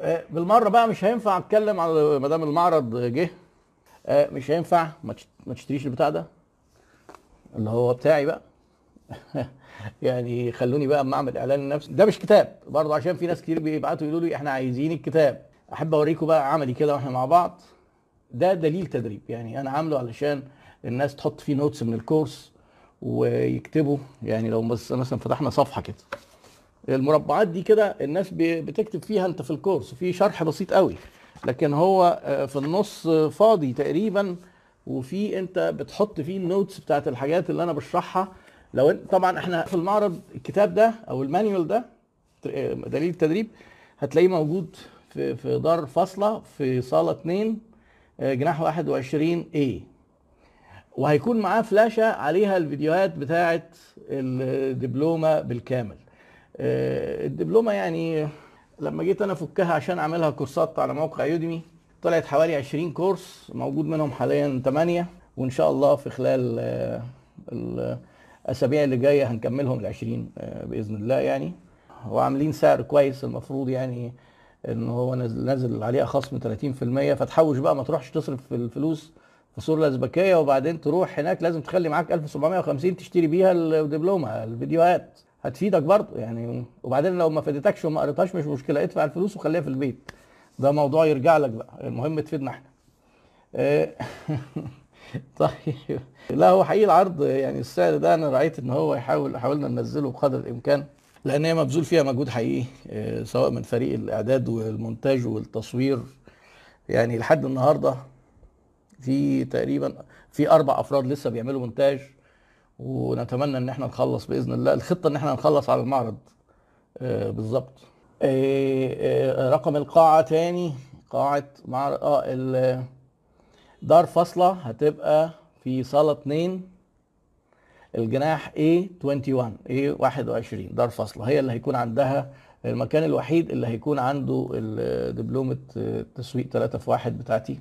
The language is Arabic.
آه، بالمرة بقى مش هينفع أتكلم على ما دام المعرض جه. آه، مش هينفع. ما تش- ما تشتريش البتاع ده. اللي هو بتاعي بقى. يعني خلوني بقى أما أعمل إعلان لنفسي. ده مش كتاب. برضه عشان في ناس كتير بيبعتوا يقولوا لي إحنا عايزين الكتاب. أحب أوريكم بقى عملي كده وإحنا مع بعض. ده دليل تدريب. يعني أنا عامله علشان الناس تحط فيه نوتس من الكورس ويكتبوا. يعني لو بس مثلا فتحنا صفحة كده. المربعات دي كده الناس بتكتب فيها انت في ال course في شرح بسيط قوي. لكن هو آه، في النص فاضي تقريبا وفي انت بتحط فيه ال notes بتاعت الحاجات اللي أنا بشرحها. لو طبعا إحنا في المعرض الكتاب ده أو ال manual ده آه، دليل التدريب هتلاقيه موجود في في دار فاصلة في صالة 2 آه، جناح 21 A. وهيكون معاه فلاشة عليها الفيديوهات بتاعة الدبلومة بالكامل. آه، الدبلومة يعني لما جيت أنا أفكها عشان أعملها كورسات على موقع يوديمي طلعت حوالي 20 كورس موجود منهم حاليا 8 وإن شاء الله في خلال آه، الأسابيع اللي جاية هنكملهم ال 20 آه، بإذن الله يعني. وعاملين سعر كويس المفروض يعني إن هو نازل عليها خصم 30% فتحوش بقى ما تروحش تصرف في الفلوس في سور الازبكيه وبعدين تروح هناك لازم تخلي معاك 1750 تشتري بيها الدبلومة الفيديوهات. هتفيدك برضه يعني وبعدين لو ما فادتكش وما قريتهاش مش مشكلة ادفع الفلوس وخليها في البيت. ده موضوع يرجع لك بقى المهم تفيدنا إحنا. آه، طيب. لا هو حقيقي العرض يعني السعر ده أنا رأيت إن هو يحاول حاولنا ننزله بقدر الإمكان لأن هي مبذول فيها مجهود حقيقي آه، سواء من فريق الإعداد والمونتاج والتصوير. يعني لحد النهارده في تقريبا في أربع أفراد لسه بيعملوا مونتاج. ونتمنى إن إحنا نخلص بإذن الله. الخطة إن إحنا نخلص على المعرض. آه، بالظبط. آه، آه، رقم القاعة تاني قاعة معرض آه دار فاصلة هتبقى في صالة 2 الجناح A21 A21 دار فاصلة. هي اللي هيكون عندها المكان الوحيد اللي هيكون عنده دبلومة تسويق 3 في 1 بتاعتي.